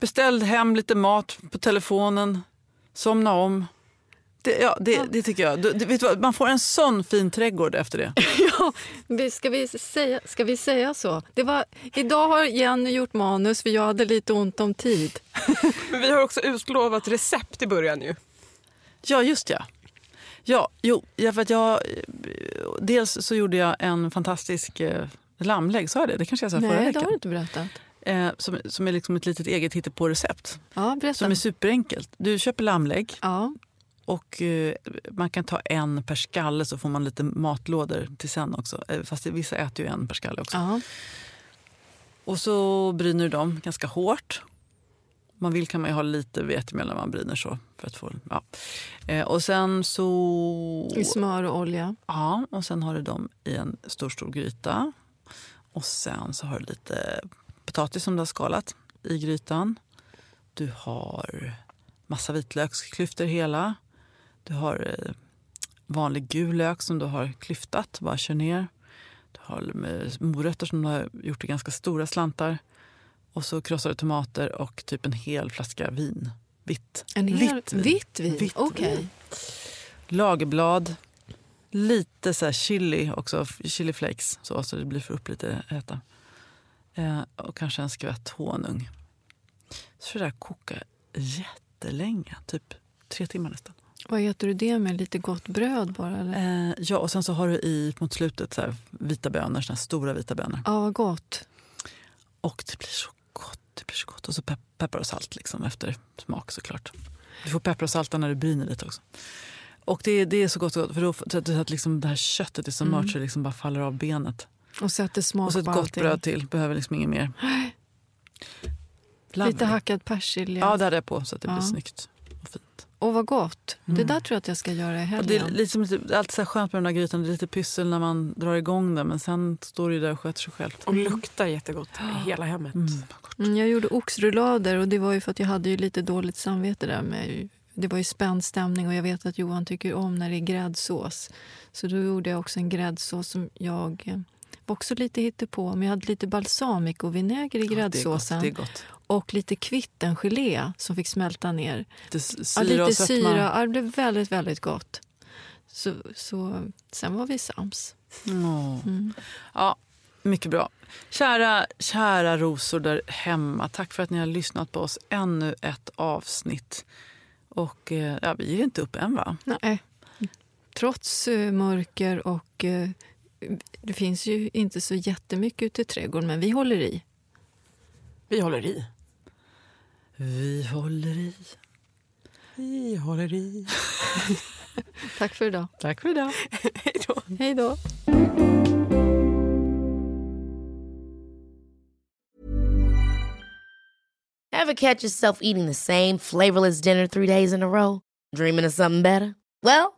Beställ hem lite mat på telefonen, somna om. Det, ja, det, det tycker jag. Du, vet du vad, man får en sån fin trädgård efter det. Ja, ska, vi säga, ska vi säga så? Det var, idag har Jenny gjort manus för jag hade lite ont om tid. Men vi har också utlovat recept i början ju. Ja, just ja. Ja, jo, ja, för att jag, dels så gjorde jag en fantastisk eh, lammlägg, sa jag det? Det kanske jag sa förra Nej, det veckan. har du inte berättat. Eh, som, som är liksom ett litet eget hittepå-recept. Ja, berätta. Som är superenkelt. Du köper lammlägg Ja, och eh, man kan ta en per skalle så får man lite matlådor till sen också. Eh, fast vissa äter ju en per skalle också. ja. Och så bryner du dem ganska hårt. Om man vill kan man ju ha lite vetemjöl när man bryner så. För att få, ja. eh, och sen så... I smör och olja. Ja, och sen har du dem i en stor, stor gryta. Och sen så har du lite potatis som du har skalat i grytan. Du har massa vitlöksklyftor hela. Du har eh, vanlig gul lök som du har klyftat, bara kör ner. Du har morötter som du har gjort i ganska stora slantar. Och så krossade tomater och typ en hel flaska vin. Vitt. En hel, Vitt vin. vitt vin. Vitt vin. Lagerblad, lite så chili också, chili flakes så, så det blir för upp lite äta. Eh, och kanske en skvätt honung. Så det där koka jättelänge, typ tre timmar nästan. Vad äter du det med? Lite gott bröd bara? Eller? Eh, ja, och sen så har du i mot slutet så här, vita bönor, såna stora vita bönor. Ja, vad gott. Och det blir så gott. Det blir så gott. Och så pep- peppar och salt liksom, efter smak såklart. Du får peppar och salta när du bryner lite också. Och det, det är så gott, så gott för då, så att, så att liksom det här köttet är så mört så det liksom bara faller av benet. Och sätter smak Och så ett gott allting. bröd till, behöver liksom inget mer. Lite hackad persilja. Ja, det hade jag på så att det Ja. blir snyggt och. Och vad gott. Det Mm. där tror jag att jag ska göra i Och det, är helgen. lite- det är alltid så här skönt med den här grytan, det är lite pyssel när man drar igång den men sen står det ju där och sköter sig själv. Och luktar jättegott i hela hemmet. Mm. Mm, jag gjorde oxrullader och det var ju för att jag hade ju lite dåligt samvete där med det var ju spänd stämning och jag vet att Johan tycker om när det är gräddsås. Så då gjorde jag också en gräddsås som jag eh, också lite hittepå. Men jag hade lite balsamicovinäger i gräddsåsen. det är gott. Och lite kvittengelé som fick smälta ner. Lite syra Ja, lite syra. Ja, det blev väldigt, väldigt gott. Så, så, sen var vi sams. Mm. Ja, mycket bra. Kära, kära rosor där hemma. Tack för att ni har lyssnat på oss. Ännu ett avsnitt. Och eh, ja, vi är inte upp än va? Nej. Trots eh, mörker och eh, det finns ju inte så jättemycket ute i trädgården, men vi håller i. Vi håller i. Vi håller i. Vi håller i. Tack för idag. Tack för idag. Hej då. Ever catch yourself eating the same flavorless dinner three days in a row? Dreaming of something better? Well,